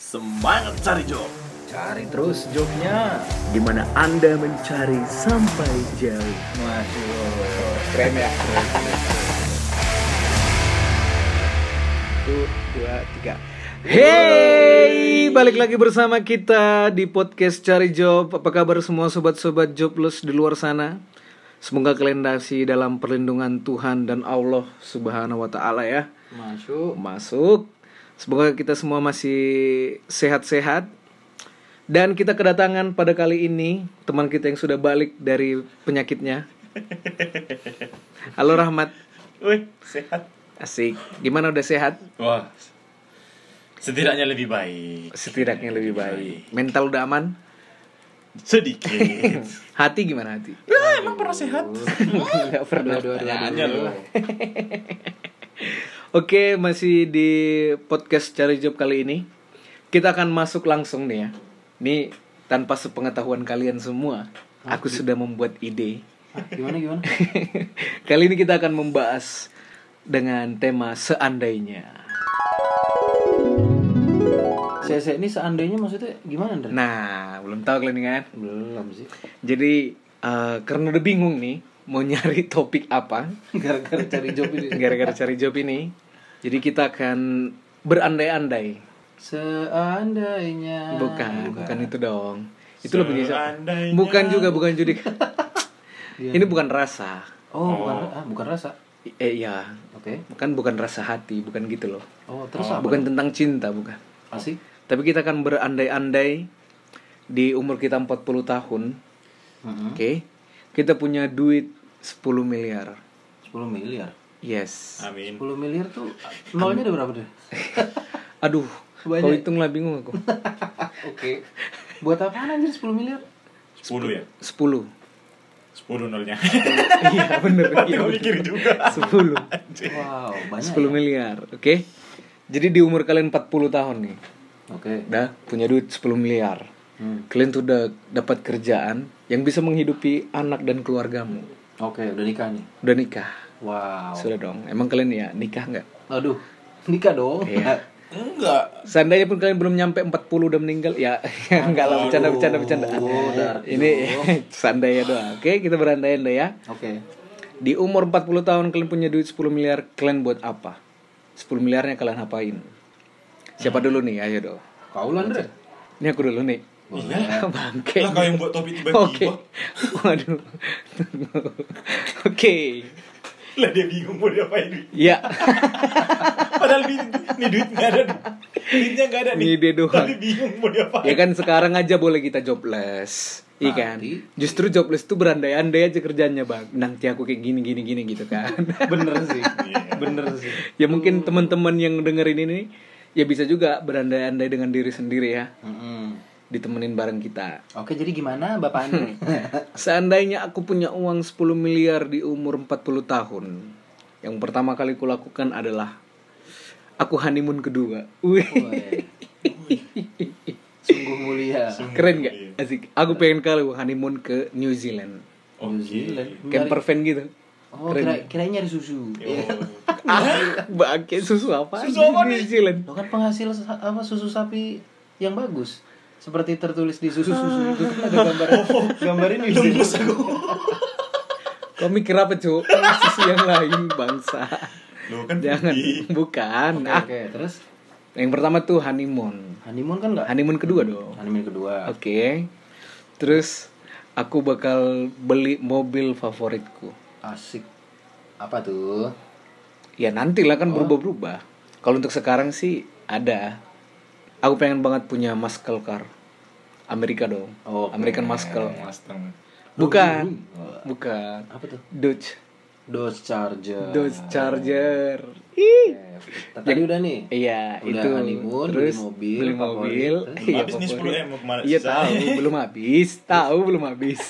Semangat cari job Cari terus jobnya. di mana Anda mencari sampai jauh. Waduh, keren ya. Satu, dua, tiga. Hey, balik lagi bersama kita di podcast Cari Job. Apa kabar semua sobat-sobat jobless di luar sana? Semoga kalian dasi dalam perlindungan Tuhan dan Allah Subhanahu wa taala ya. Masuk. Masuk. Semoga kita semua masih sehat-sehat. Dan kita kedatangan pada kali ini teman kita yang sudah balik dari penyakitnya. Halo Rahmat. Wih, sehat Asik. Gimana udah sehat? Wah Setidaknya lebih baik Setidaknya lebih baik. Mental udah aman? Sedikit Hati gimana hati? Ya emang pernah sehat Gak pernah. Dua, dua, dua, Tanya dua. lu Oke, masih di podcast Cari Job kali ini. Kita akan masuk langsung nih ya. Ini tanpa sepengetahuan kalian semua, aku sudah membuat ide. Ah, gimana gimana? Kali ini kita akan membahas dengan tema seandainya. Saya, saya ini seandainya maksudnya gimana, Ndra? Nah, belum tahu kalian kan? Belum sih. Jadi eh, karena udah bingung nih mau nyari topik apa Gara-gara cari job ini. gara-gara cari job ini. Jadi kita akan berandai-andai. Seandainya. Bukan, bukan, itu dong. Itu lebih. Bukan juga, bukan judi. Iya. Ini bukan rasa. Oh, bukan ah, bukan rasa. Eh iya, Oke. bukan bukan rasa hati, bukan gitu loh. Oh, terus apa? Bukan tentang cinta, bukan. Asik. Tapi kita akan berandai-andai di umur kita 40 tahun. Heeh. Oke. Kita punya duit 10 miliar. 10 miliar. Yes. Amin 10 miliar tuh nolnya ada berapa deh? Aduh, Banyak. kau hitung lah bingung aku. Oke. Buat apaan anjir 10 miliar? 10 ya 10. 10 nolnya iya, bener. Iya, mikir juga 10. Wow, banyak. 10 ya? miliar, oke? Jadi di umur kalian 40 tahun nih, Oke. udah punya duit 10 miliar. Hmm. Kalian tuh udah dapat kerjaan yang bisa menghidupi anak dan keluargamu. Oke, udah nikah nih. Udah nikah. Wow. Sudah dong. Emang kalian ya nikah nggak? Aduh, nikah dong. Iya. Enggak Seandainya pun kalian belum nyampe 40 udah meninggal, ya enggak lah bercanda bercanda bercanda. Dark Ini seandainya doang. Oke, kita berandai-andai ya. Oke. Di umur 40 tahun kalian punya duit 10 miliar, kalian buat apa? 10 miliarnya kalian apain? Siapa dulu nih? Ayo dong. Kau Ndre. Ini aku dulu nih. Boleh. Bangke. Lah kau yang buat topik Oke. tiba-tiba Waduh. Oke. Lah dia bingung mau diapain Ya, Padahal ini, ini duit gak ada Duitnya gak ada nih Ini dia doang. Tapi bingung mau diapain ya kan sekarang aja boleh kita jobless. Iya kan? Nanti. Justru jobless tuh berandai-andai aja kerjanya, Bang. Nanti aku kayak gini gini gini gitu kan. Bener sih. Iya. Bener sih. ya mungkin teman-teman yang dengerin ini ya bisa juga berandai-andai dengan diri sendiri ya. Mm-mm. Ditemenin bareng kita. Oke, jadi gimana Bapak Andre? Seandainya aku punya uang 10 miliar di umur 40 tahun, yang pertama kali kulakukan adalah aku honeymoon kedua. Wih. Sungguh mulia. keren gak? Asik. Aku pengen kali honeymoon ke New Zealand. New Zealand. Camper van gitu. Oh, kira kira nyari susu. Ah, bangke susu apa? Susu apa New? Zealand. Lo kan penghasil apa susu sapi yang bagus. Seperti tertulis di susu-susu itu kan ada gambar gambar ini. Tembus aku Kau mikir apa, Cuk? Susu yang lain, bangsa. Lo kan Jangan, putih. bukan. Oke, Ah, oke, terus yang pertama tuh honeymoon. honeymoon kan enggak? Honeymoon kedua dong. Honeymoon kedua. Oke. Terus aku bakal beli mobil favoritku. Asik. Apa tuh? Ya nantilah Oh. kan berubah-berubah. Kalau untuk sekarang sih ada. Aku pengen banget punya muscle car. Amerika dong. Oh, American muscle. Mustang Bukan. Bukan. Apa tuh? Dodge. Dodge Charger. Dodge Charger. Ih. Oke, Tadi udah nih. Iya, Udah itu. honeymoon, Terus beli mobil, beli mobil. Iya, habis nih favorit. 10 M, Iya tahu, belum habis. Tahu belum habis.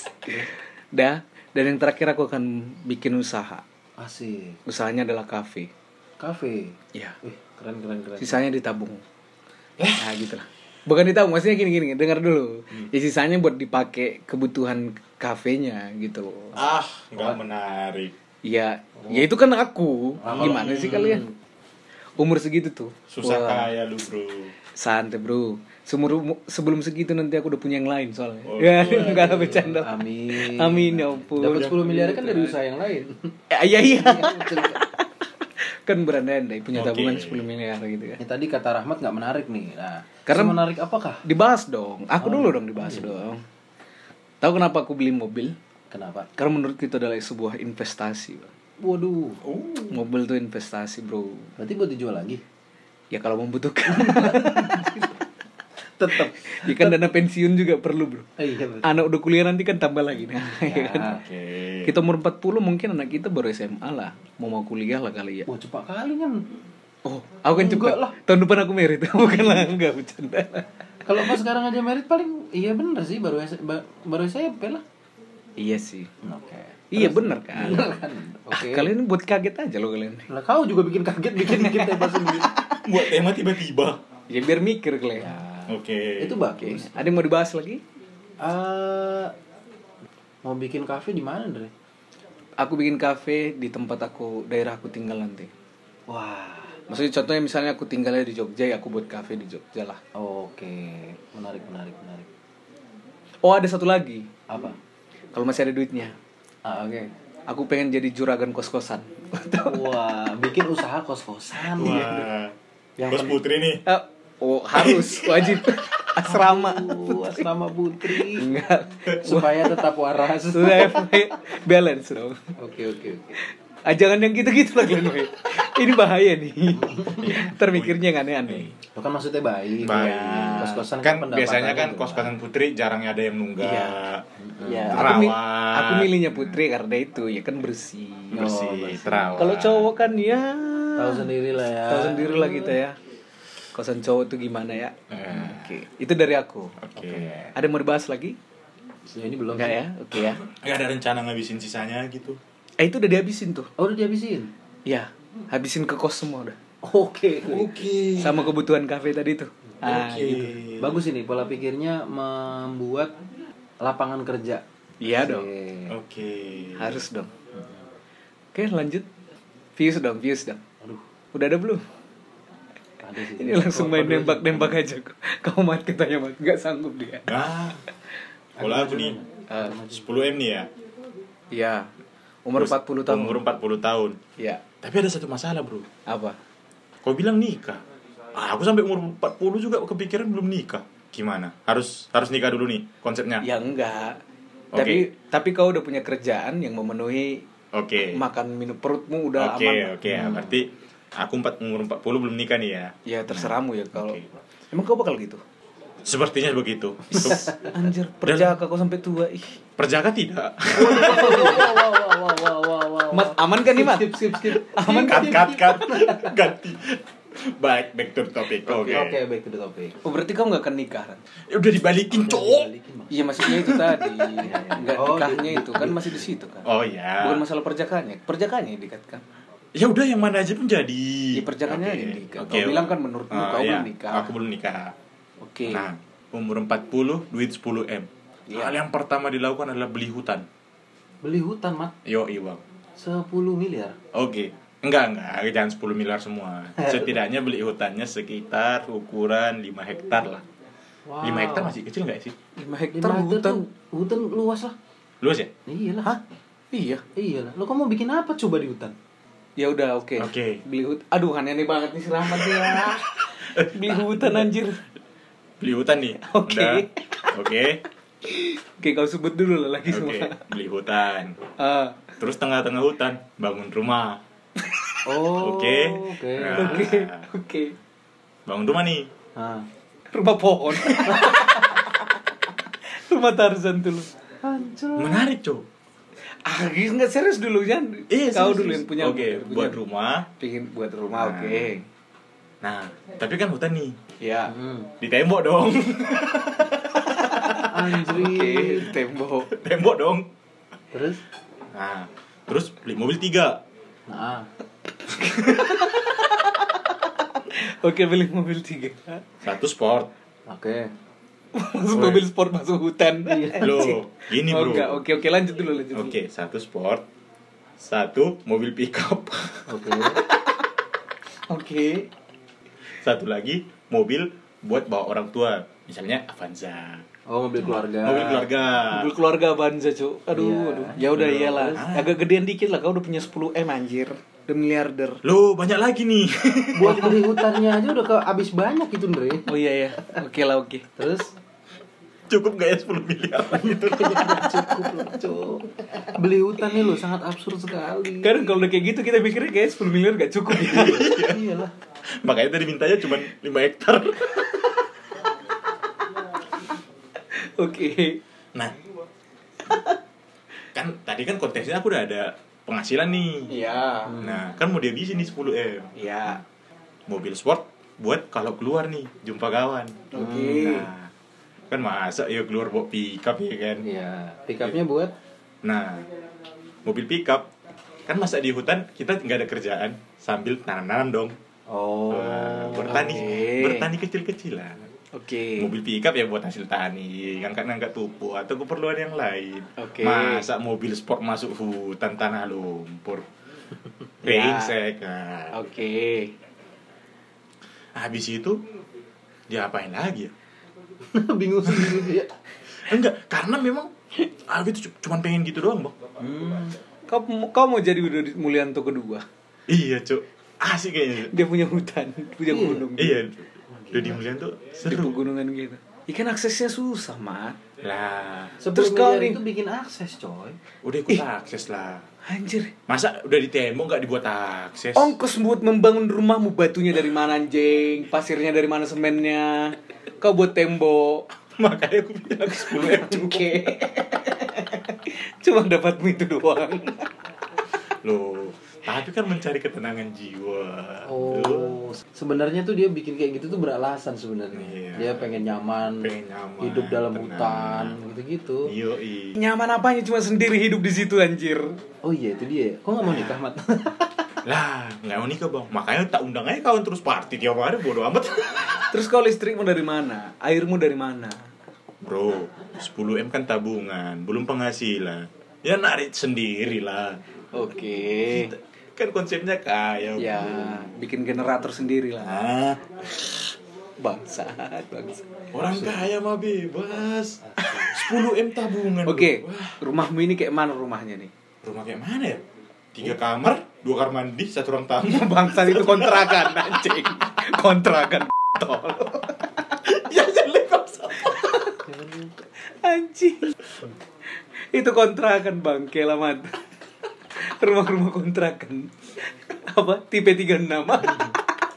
Dah. Dan yang terakhir aku akan bikin usaha. Asik. Usahanya adalah kafe. Cafe. Ya. Wih, keren keren keren. Sisanya ditabung. Nah, gitu lah. Bukan ditabung, maksudnya gini gini, dengar dulu. Ya sisanya buat dipakai kebutuhan kafenya gitu loh. Ah nggak menarik Ya, ya itu kan aku. Gimana sih kalian? umur segitu tuh Susah Wah, kaya lu bro. santai bro Semur, sebelum segitu nanti aku udah punya yang lain soalnya Oh, ya iya. enggak ada bercanda Amin. amin ya ampun Dapat 10 miliar kan dari usaha yang lain. Eh, iya iya kan berandai-andai punya Oke. tabungan 10 miliar gitu kan Ini tadi kata Rahmat nggak menarik nih. Nah, Karena- menarik apakah? dibahas dong aku dulu dong dibahas dong tahu kenapa aku beli mobil Kenapa? karena menurutku itu adalah sebuah investasi Bang. Waduh. Oh. mobil tuh investasi bro Berarti buat dijual lagi. ya kalau membutuhkan Tetap. ya kan dana pensiun juga perlu bro Eh, iya betul. anak udah kuliah nanti kan tambah lagi nah, ya kan? Ya. Oke. kita umur 40 mungkin anak kita baru SMA lah mau mau kuliah lah kali ya Wah, cepat kali kan. oh aku kan cepat lah. tahun depan aku merit bukan lah enggak bercanda Kalau pas sekarang aja merit paling iya bener sih baru baru SMP lah. iya sih Oke. iya bener kan Bener kan? Ah, Oke. kalian buat kaget aja loh kalian Lah kau juga bikin kaget bikin bikin tema sendiri. Buat tema tiba-tiba. ya biar mikir kalian Ya. Oke. Itu Oke. bagus. ada yang mau dibahas lagi Eh, mau bikin kafe di mana, Dre? aku bikin kafe di tempat aku daerah aku tinggal nanti Wah. maksudnya contohnya misalnya aku tinggalnya di Jogja ya aku buat kafe di Jogja lah Oke. Menarik, menarik, menarik. oh ada satu lagi Apa? kalau masih ada duitnya Ah, oke. aku pengen jadi juragan kos-kosan Wah, bikin usaha kos-kosan. Wah. Yang Bos pen- Putri nih. Eh, oh harus wajib asrama Uh, asrama putri. enggak Supaya tetap waras. Sudah balance dong Oke, oke, oke. ah, jangan yang gitu-gitu lah woy. ini bahaya nih termikirnya yang aneh-aneh Lo kan maksudnya baik. Baik. Ya. Kos-kosan Kan pendapatannya biasanya kan juga. kos-kosan Putri jarang ada yang nunggak. Iya. ya aku, mi- Terawat. aku milihnya putri karena itu ya kan bersih Bersih, Oh, bersih. terawat. kalau cowok kan ya Tahu sendiri lah ya. tahu sendiri lah kita ya kosan cowok tuh gimana ya Eh, oke itu dari aku Oke. ada yang mau dibahas lagi Sejauh ini belum. enggak sih. ya oke ya Gak ada rencana ngabisin sisanya gitu. eh itu udah dihabisin tuh Oh, udah dihabisin. ya habisin ke kos semua udah Oke. Oke. sama kebutuhan kafe tadi tuh ah, Oke. gitu. Bagus ini pola pikirnya membuat lapangan kerja. iya dong Oke. Oke. harus dong oke lanjut views dong views dong Aduh, udah ada belum ada sih. ini langsung main nembak nembak aja kamu mat katanya mat nggak sanggup dia Nah, kalau aku nih Ah, 10 m nih ya. iya umur Terus 40 tahun Umur 40 tahun. iya Tapi ada satu masalah bro. apa Kau bilang nikah. Ah, aku sampai umur 40 juga kepikiran belum nikah. Gimana? Harus harus nikah dulu nih konsepnya. ya enggak Oke. tapi tapi kau udah punya kerjaan yang memenuhi Oke. makan minum perutmu udah Oke, aman oke ya. Berarti aku empat umur 40 belum nikah nih ya. ya terserahmu ya kalau Oke. emang kau bakal gitu Sepertinya begitu. anjir perjaka kau sampai tua ih Perjaka tidak. Mat aman kan nih mat Skip, skip, skip. aman kan cut, cut, cut. Ganti. Baik, back to topic. Oke. Oke, back to the topic. oh berarti kau nggak akan nikah kan Ya udah dibalikin, cowok. Iya maksudnya itu tadi nggak Oh, nikahnya itu kan masih di situ kan Oh ya. bukan masalah perjakanya perjakanya dikatakan Ya udah yang mana aja pun jadi. Ya, aja yang nikah. Oke. Kau bilang kan menurutmu Ah, kau iya. belum nikah. Aku belum nikah. oke Nah, umur 40, duit 10 M. Iya. Hal yang pertama dilakukan adalah beli hutan. Beli hutan, Mat. Yo, Bang. 10 miliar. Oke. Enggak, enggak, jangan 10 miliar semua. Setidaknya beli hutannya sekitar ukuran 5 hektar lah. Wow. 5 hektar masih kecil nggak sih? 5 Lima hektar hektar hutan tuh, hutan luas lah. Luas ya? Iyalah. hah iya Iya lah. Lo kamu mau bikin apa coba di hutan? Ya udah oke Oke. beli hutan aduh aneh banget nih si Rahmat ya beli hutan anjir Beli hutan nih. Oke. Udah. Oke. oke kau sebut dulu lah lagi Oke, semua beli hutan. Ah, Terus tengah-tengah hutan bangun rumah. Oh, Oke. Oke. Nah. oke oke Bangun rumah nih. Nah. rumah pohon rumah Tarzan dulu Hancur. Menarik, Cok. Ah nggak serius dulu kan Iya, kau serius, dulu yang punya Oke, punya. buat rumah. pingin buat rumah Nah. oke Nah, tapi kan hutan nih. ya Hmm. Ditembok dong. Anjir. oke tembok Tembok dong. Terus? Nah, terus beli mobil tiga. Nah. oke beli mobil tiga Satu sport. Oke. Masuk mobil sport masuk hutan Loh, gini Oh, bro. enggak. oke oke lanjut dulu lanjut dulu. Oke, satu sport. Satu mobil pickup. Oke. Oke. Satu lagi mobil buat bawa orang tua, misalnya Avanza. Oh, mobil keluarga. Mobil keluarga. Mobil keluarga Banza, Cuk. Aduh, Iya. aduh. Ya udah iyalah. Ah. Agak gedean dikit lah kau udah punya 10 M anjir. Udah miliarder. Loh, banyak lagi nih. Buat beli hutannya aja udah ke habis banyak itu, Andre. Oh iya ya. Oke lah, oke. Terus Cukup gak ya 10 miliar gitu. cukup loh, Cuk. Beli hutan nih lo sangat absurd sekali. Kadang kalau udah kayak gitu kita mikirnya kayak 10 miliar gak cukup gitu. Iyalah. Makanya tadi mintanya cuma 5 hektar. Oke. Nah, kan tadi kan konteksnya aku udah ada penghasilan nih. Iya. Nah, kan mau dihabisin nih 10 M. Iya. Mobil sport buat kalau keluar nih jumpa kawan. Oke. Nah, kan masa ya keluar bawa pickup ya kan. Iya, pickupnya buat Nah, mobil pickup kan masa di hutan kita nggak ada kerjaan sambil tanam-tanam dong. Oh. Nah, bertani, oke. bertani kecil-kecilan. Oke. Mobil pickup ya buat hasil tani, ngangkat-ngangkat pupuk atau keperluan yang lain. Oke. Masa mobil sport masuk hutan tanah lumpur. Ya. Brengsek. Nah, Oke. habis itu diapain lagi ya? Bingung sendiri ya. Enggak, karena memang ah gitu cuman pengen gitu doang, Bang. Hmm. Kau kau mau jadi Widodo Mulyanto kedua? Iya, Cuk. Asik kayaknya. Dia punya hutan, punya Iya. gunung. Iya. Dodi Mulyan tuh Di seru. pegunungan gitu. Ikan aksesnya susah, Mat. Lah, Terus kau nih- itu bikin akses, coy. udah ikut akses lah. Anjir. Masa udah di tembok nggak dibuat akses? Ongkos buat membangun rumahmu batunya dari mana anjing? Pasirnya dari mana semennya? Kau buat tembok. Makanya aku bilang 10 M. Oke. Cuma dapatmu itu doang. Loh, tapi kan mencari ketenangan jiwa. Oh, sebenarnya tuh dia bikin kayak gitu tuh beralasan sebenarnya. Iya. Dia pengen nyaman, Pengen nyaman, hidup dalam tenang. hutan, gitu-gitu. Yoi. Nyaman apanya cuma sendiri hidup di situ anjir. Oh iya itu dia. Kok nggak mau nikah, Mat? Lah, nggak nikah bang. Makanya tak undang aja kawan terus party tiap hari bodo amat. Terus kau listrikmu dari mana? Airmu dari mana? Bro, 10 M kan tabungan, belum penghasilan. Ya narik sendiri lah. Oke. Kan konsepnya kaya. Ya, bro. bikin generator sendiri lah. Ah, Bangsat, bangsat. orang kaya mah bebas. 10 M tabungan. Oke. Wah, rumahmu ini kayak mana rumahnya nih? rumah kayak mana ya? Tiga kamar, dua kamar mandi, satu ruang tamu. Bangsat itu kontrakan anjing. Kontrakan tol. ya jelek bangsa. Anjing. Itu kontrakan bang, kelamat. Rumah-rumah kontrakan. Apa? Tipe 36.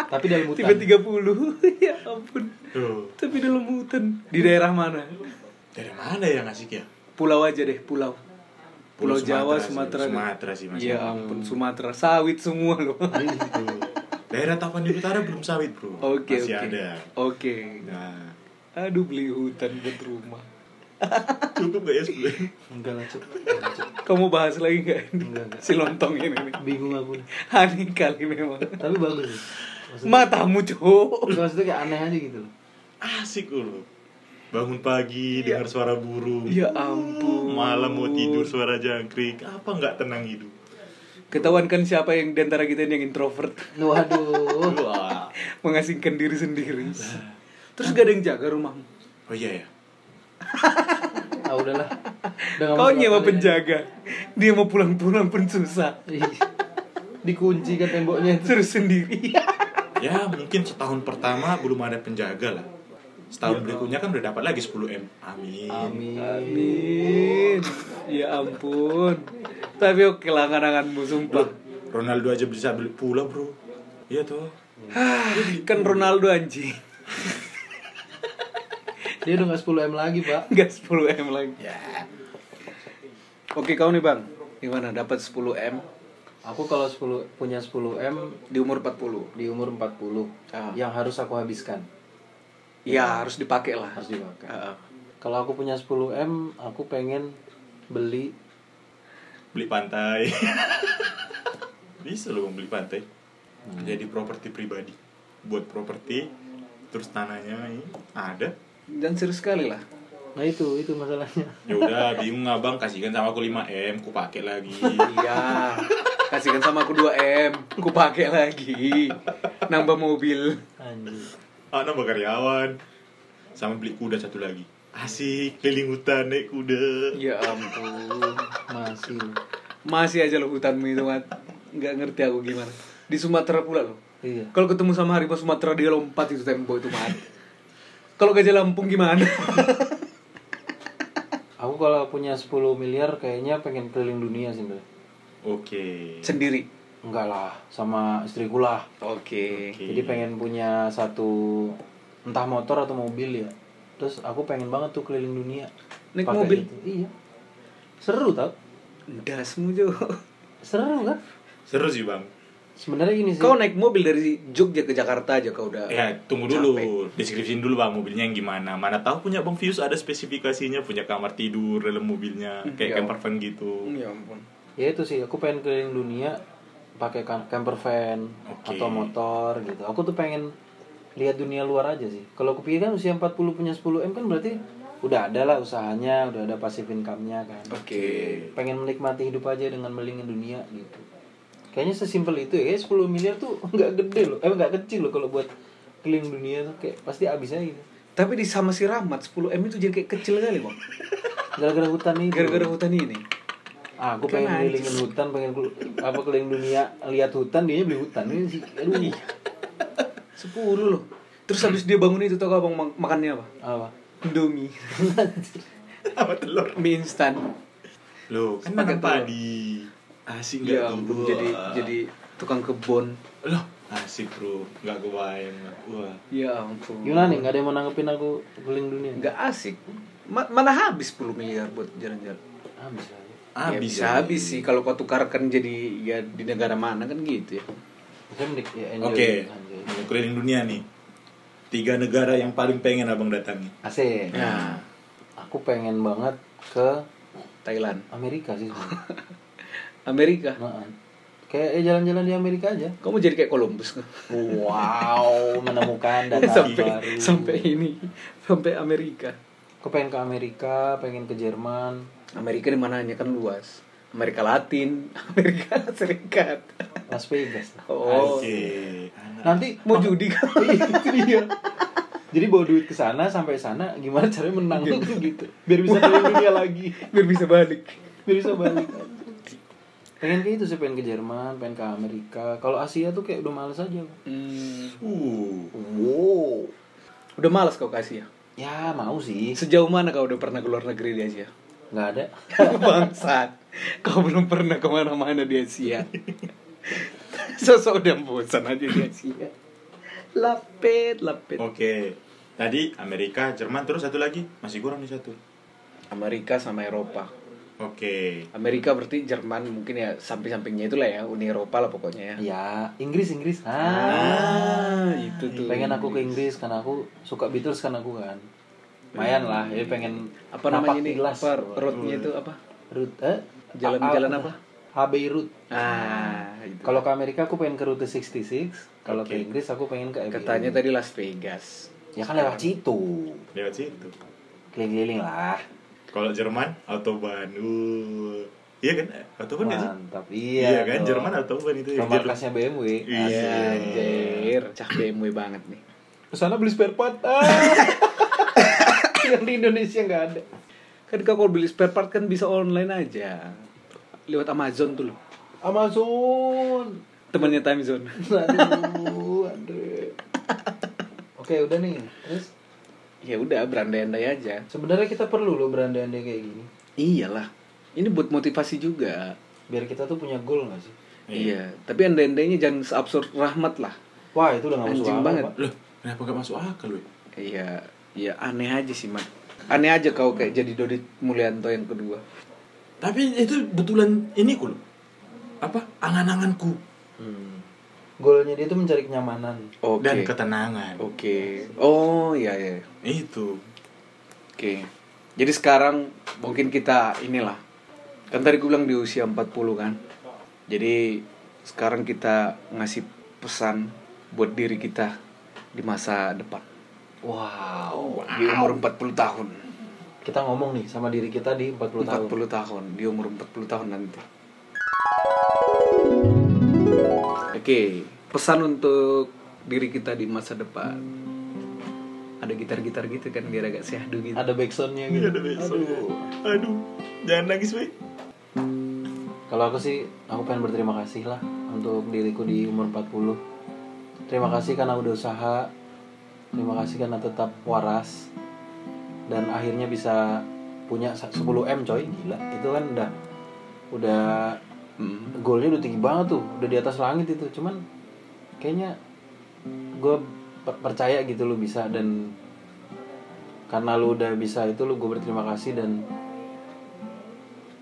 Tapi dalam hutan. Tipe 30. ya ampun. Tuh, Tapi dalam hutan. Di daerah mana? dari mana ya ngasih ya? Pulau aja deh, pulau. Pulau, Pulau Jawa, Sumatera sih, Sumatera. Sumatera sih, Mas. Ya ampun, Sumatera sawit semua loh. Tuh. Daerah Tapanuli Utara belum sawit bro. Oke, Masih oke. ada. Oke. Nah, Aduh beli hutan buat rumah. cukup gak ya 10 Enggak lah, Cuk. Kamu bahas lagi ini? Enggak, enggak. Si lontong ini nih. Bingung aku. Aneh kali memang. Tapi bagus sih. Maksudnya, Matamu cowok. maksudnya kayak aneh aja gitu loh. Asik loh. Bangun pagi dengar suara burung. Ya ampun. Malam mau tidur suara jangkrik. Apa nggak tenang hidup? Ketahuan kan siapa yang di antara kita ini yang introvert Waduh. Mengasingkan diri sendiri Terus gak ada yang jaga rumahmu Oh iya ya. Ah udahlah. Udah nggak Kau nyewa ini. penjaga Dia mau pulang-pulang pun susah Dikunci kan temboknya. Terus sendiri Ya mungkin setahun pertama belum ada penjaga lah. Setahun berikutnya kan udah dapat lagi 10 m. Amin. Amin. Amin Ya ampun Tapi oke lah kananganmu sumpah Ronaldo aja bisa beli pula bro. Iya tuh. Kan Ronaldo anjing Dia udah nggak 10 m lagi pak. Gak 10 M lagi Ya. Oke kau nih bang Gimana dapat 10 M Aku kalau 10 punya 10 m di umur 40 di umur 40 Ah. yang harus aku habiskan Ya harus dipakai lah harus dipakai. Ah. Kalau aku punya 10 m, aku pengen beli Beli pantai. bisa loh beli pantai. Jadi properti pribadi. Buat properti terus tanahnya ini ada. Dan serius sekali lah Nah itu itu masalahnya. Ya udah bingung abang kasihkan sama aku 5 m, ku pakai lagi. Iya Kasihkan sama aku 2 M. Ku pakai lagi. Nambah mobil. Anjir. Ah, nambah karyawan. Sama beli kuda satu lagi. Asik, keliling hutan naik kuda. Ya ampun. Masih. Masih aja lo hutanmu itu, Mat. Nggak ngerti aku gimana. Di Sumatera pula loh. Iya. Kalau ketemu sama harimau Sumatera dia lompat itu tembok itu, Mat. Kalau gajah Lampung gimana? Aku kalau punya 10 miliar kayaknya pengen keliling dunia sih. Oke. Sendiri. Enggak lah, sama istriku lah. Oke. Oke. Jadi pengen punya satu entah motor atau mobil ya. Terus aku pengen banget tuh keliling dunia. Naik mobil? itu. Iya. Seru tau? Dasmu Jo. Seru kan? Seru sih, Bang. Sebenarnya gini sih. Kau naik mobil dari Jogja ke Jakarta aja kau udah. Ya, tunggu capek. dulu. Deskripsiin dulu bang mobilnya yang gimana. Mana tahu punya bang Fius ada spesifikasinya, punya kamar tidur dalam mobilnya, kayak Ya. camper van gitu. Ya ampun. Ya itu sih, aku pengen keliling dunia pakai kan- camper van Oke. atau motor gitu. Aku tuh pengen lihat dunia luar aja sih. Kalau aku pikir kan usia 40 punya 10 M kan berarti udah ada lah usahanya, udah ada passive income-nya kan. Oke. Pengen menikmati hidup aja dengan melingin dunia gitu. Kayaknya sesimpel itu ya, kayak 10 miliar tuh nggak gede loh, eh nggak kecil loh kalau buat keliling dunia tuh kayak pasti habis aja gitu. Tapi di sama si Rahmat 10 M itu jadi kayak kecil kali, Bang. Gara-gara hutan itu. Gara-gara hutan ini. Ah, aku Kan pengen kelilingin hutan, pengen apa keliling dunia, lihat hutan, dia beli hutan. Ini sih, aduh. Iya. 10 loh. Terus habis dia bangun itu tau gak Bang mak- makannya apa? Apa? Indomie. Apa telur? Mie instan. Loh, kan Pakai makan padi. Asik Ya nggak ampun jadi Wah. jadi tukang kebun. Loh, asik bro. Nggak kebayang. Wah. Ya ampun. Gimana nih? Gak ada yang mau nanggepin aku keliling dunia? Nggak asik. Ma- mana habis 10 miliar buat jalan-jalan? Habis lah. Ya. ya bisa ya. habis sih kalau kau tukarkan jadi ya di negara mana kan gitu ya. Ya. Oke, mau keliling dunia nih. Tiga negara yang paling pengen abang datangi. Asik. Nah, Aku pengen banget ke Thailand, Amerika sih. Amerika. Nah, kayak eh, jalan-jalan di Amerika aja. Kau mau jadi kayak Columbus? Wow, menemukan data sampai baru. sampai ini sampai Amerika. Aku pengen ke Amerika, pengen ke Jerman. Amerika di mananya kan luas. Amerika Latin, Amerika Serikat. Las Vegas. Oh, Oke. Anak. Nanti mau judi kan? dia. Jadi bawa duit ke sana sampai sana gimana caranya menang gitu. Biar bisa keliling dunia lagi. Biar bisa balik. Biar bisa balik. Pengen ke itu sih, pengen ke Jerman, pengen ke Amerika. Kalau Asia tuh kayak udah males aja. Hmm. Uh. Wow. Udah malas kau kasih ya? Ya mau sih. Sejauh mana kau udah pernah keluar negeri di Asia? Nggak ada. Bangsat. Kau belum pernah ke mana-mana di Asia. Sosok udah bosan aja di Asia. Lapet, lapet. Oke. Tadi Amerika, Jerman, terus satu lagi masih kurang nih satu. Amerika sama Eropa. Oke. Amerika berarti Jerman mungkin ya samping-sampingnya itulah ya Uni Eropa lah pokoknya ya. Ya, Inggris Inggris. Ah. Ah, itu tuh. Pengen aku ke Inggris karena aku suka Beatles kan aku kan. Lumayan lah, ya pengen apa namanya napak ini? tilas. Apa roadnya itu apa? Route eh? Jalan-jalan A- apa? HBI route. Ah, itu. Kalau ke Amerika aku pengen ke Route 66, kalau ke Oke. Inggris aku pengen ke. Katanya tadi Las Vegas. Ya kan lewat situ. Lewat situ. Keliling-keliling lah. Kalau Jerman, Autobahn. Uh. Iya kan? Autobahn nggak sih? Mantap. Iya, Iya. kan? dong. Jerman Autobahn itu. yang Markasnya BMW. Iya. Anjir, cah BMW banget nih. Ke sana beli spare part. Ah. Yang di Indonesia nggak ada. Kan kalau beli spare part kan bisa online aja. Lewat Amazon tuh loh. Amazon. Temannya Time Zone. Aduh, aduh. Oke, udah nih. Terus ya udah berandai-andai aja. sebenarnya kita perlu loh berandai-andai kayak gini. Iyalah. Ini buat motivasi juga. Biar kita tuh punya goal gak sih? Iya, tapi andai-andainya jangan seabsurd rahmat lah. Wah, itu udah gak masuk akal, banget. Pak. Loh, kenapa gak masuk akal, weh? Iya, ya aneh aja sih, Mat. Aneh aja kau kayak jadi Dodit Mulyanto yang kedua. Tapi itu betulan ini kul. Apa? Angan-anganku. Hmm. Goalnya dia tuh mencari kenyamanan. Oke. Dan ketenangan. Oke. Oh, iya iya. Itu. Oke. Jadi sekarang mungkin kita inilah. Kan tadi gue bilang di usia 40 kan. Jadi sekarang kita ngasih pesan buat diri kita di masa depan. Wow. Di umur 40 tahun. Kita ngomong nih sama diri kita di 40 tahun. 40 tahun. Di umur 40 tahun nanti. Oke, pesan untuk diri kita di masa depan. Ada gitar-gitar gitu kan biar agak syahdu gitu. Ada backsoundnya Iya, gitu. ada besok. Aduh. Aduh, jangan nangis, weh. Kalau aku sih, aku pengen berterima kasih lah untuk diriku di umur 40. Terima kasih karena udah usaha. Terima kasih karena tetap waras. Dan akhirnya bisa punya 10M coy, gila. Itu kan udah udah Hmm. goalnya udah tinggi banget tuh, udah di atas langit itu. Cuman kayaknya gue percaya gitu lu bisa dan karena lu udah bisa itu lu gue berterima kasih dan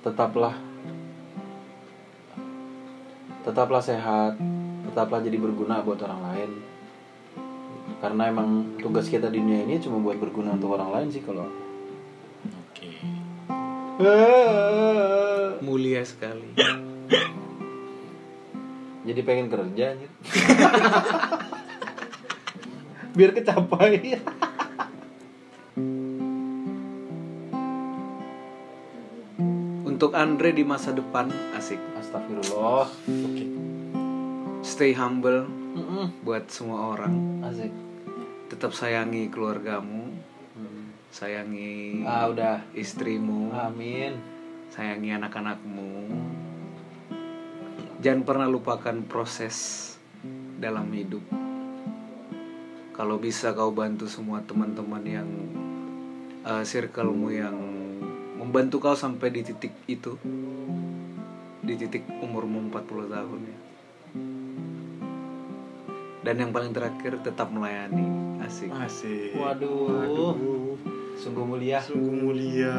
tetaplah tetaplah sehat tetaplah jadi berguna buat orang lain karena emang tugas kita di dunia ini cuma buat berguna untuk orang lain sih kalau. Oke. Mulia sekali. jadi pengen kerja anjir. biar kecapai Untuk Andre di masa depan asik. astagfirullah Oke. Stay humble Mm-mm. buat semua orang. asik Tetap sayangi keluargamu, Hmm. sayangi ah udah istrimu, amin sayangi anak-anakmu. Jangan pernah lupakan proses dalam hidup. Kalau bisa kau bantu semua teman-teman yang uh, circlemu yang membantu kau sampai di titik itu, di titik umurmu 40 tahun ya. Dan yang paling terakhir tetap melayani, asik. Asik. waduh Aduh. sungguh mulia Sungguh mulia.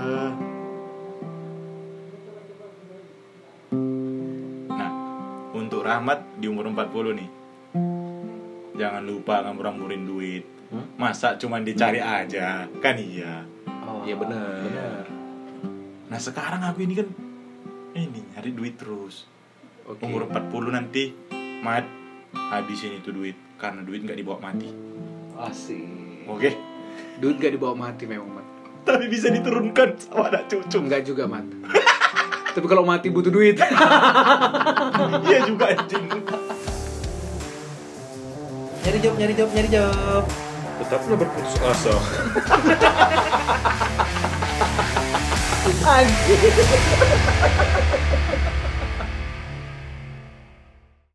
Nah, untuk Rahmat di umur 40 nih. Jangan lupa ngambur-ngamburin duit. Hmm? Masa cuman dicari aja? Kan iya. oh, Iya, bener. bener. Nah, sekarang aku ini kan ini nyari duit terus. Oke. Umur 40 nanti mat habisin itu duit karena duit nggak dibawa mati. Asik. Oke. Duit gak dibawa mati memang, Mat. Tapi bisa diturunkan sama anak cucu. Enggak juga, Mat. Tapi kalau mati butuh duit. Iya juga anjing. nyari job nyari job nyari job Tetaplah berputus asa. Anjir.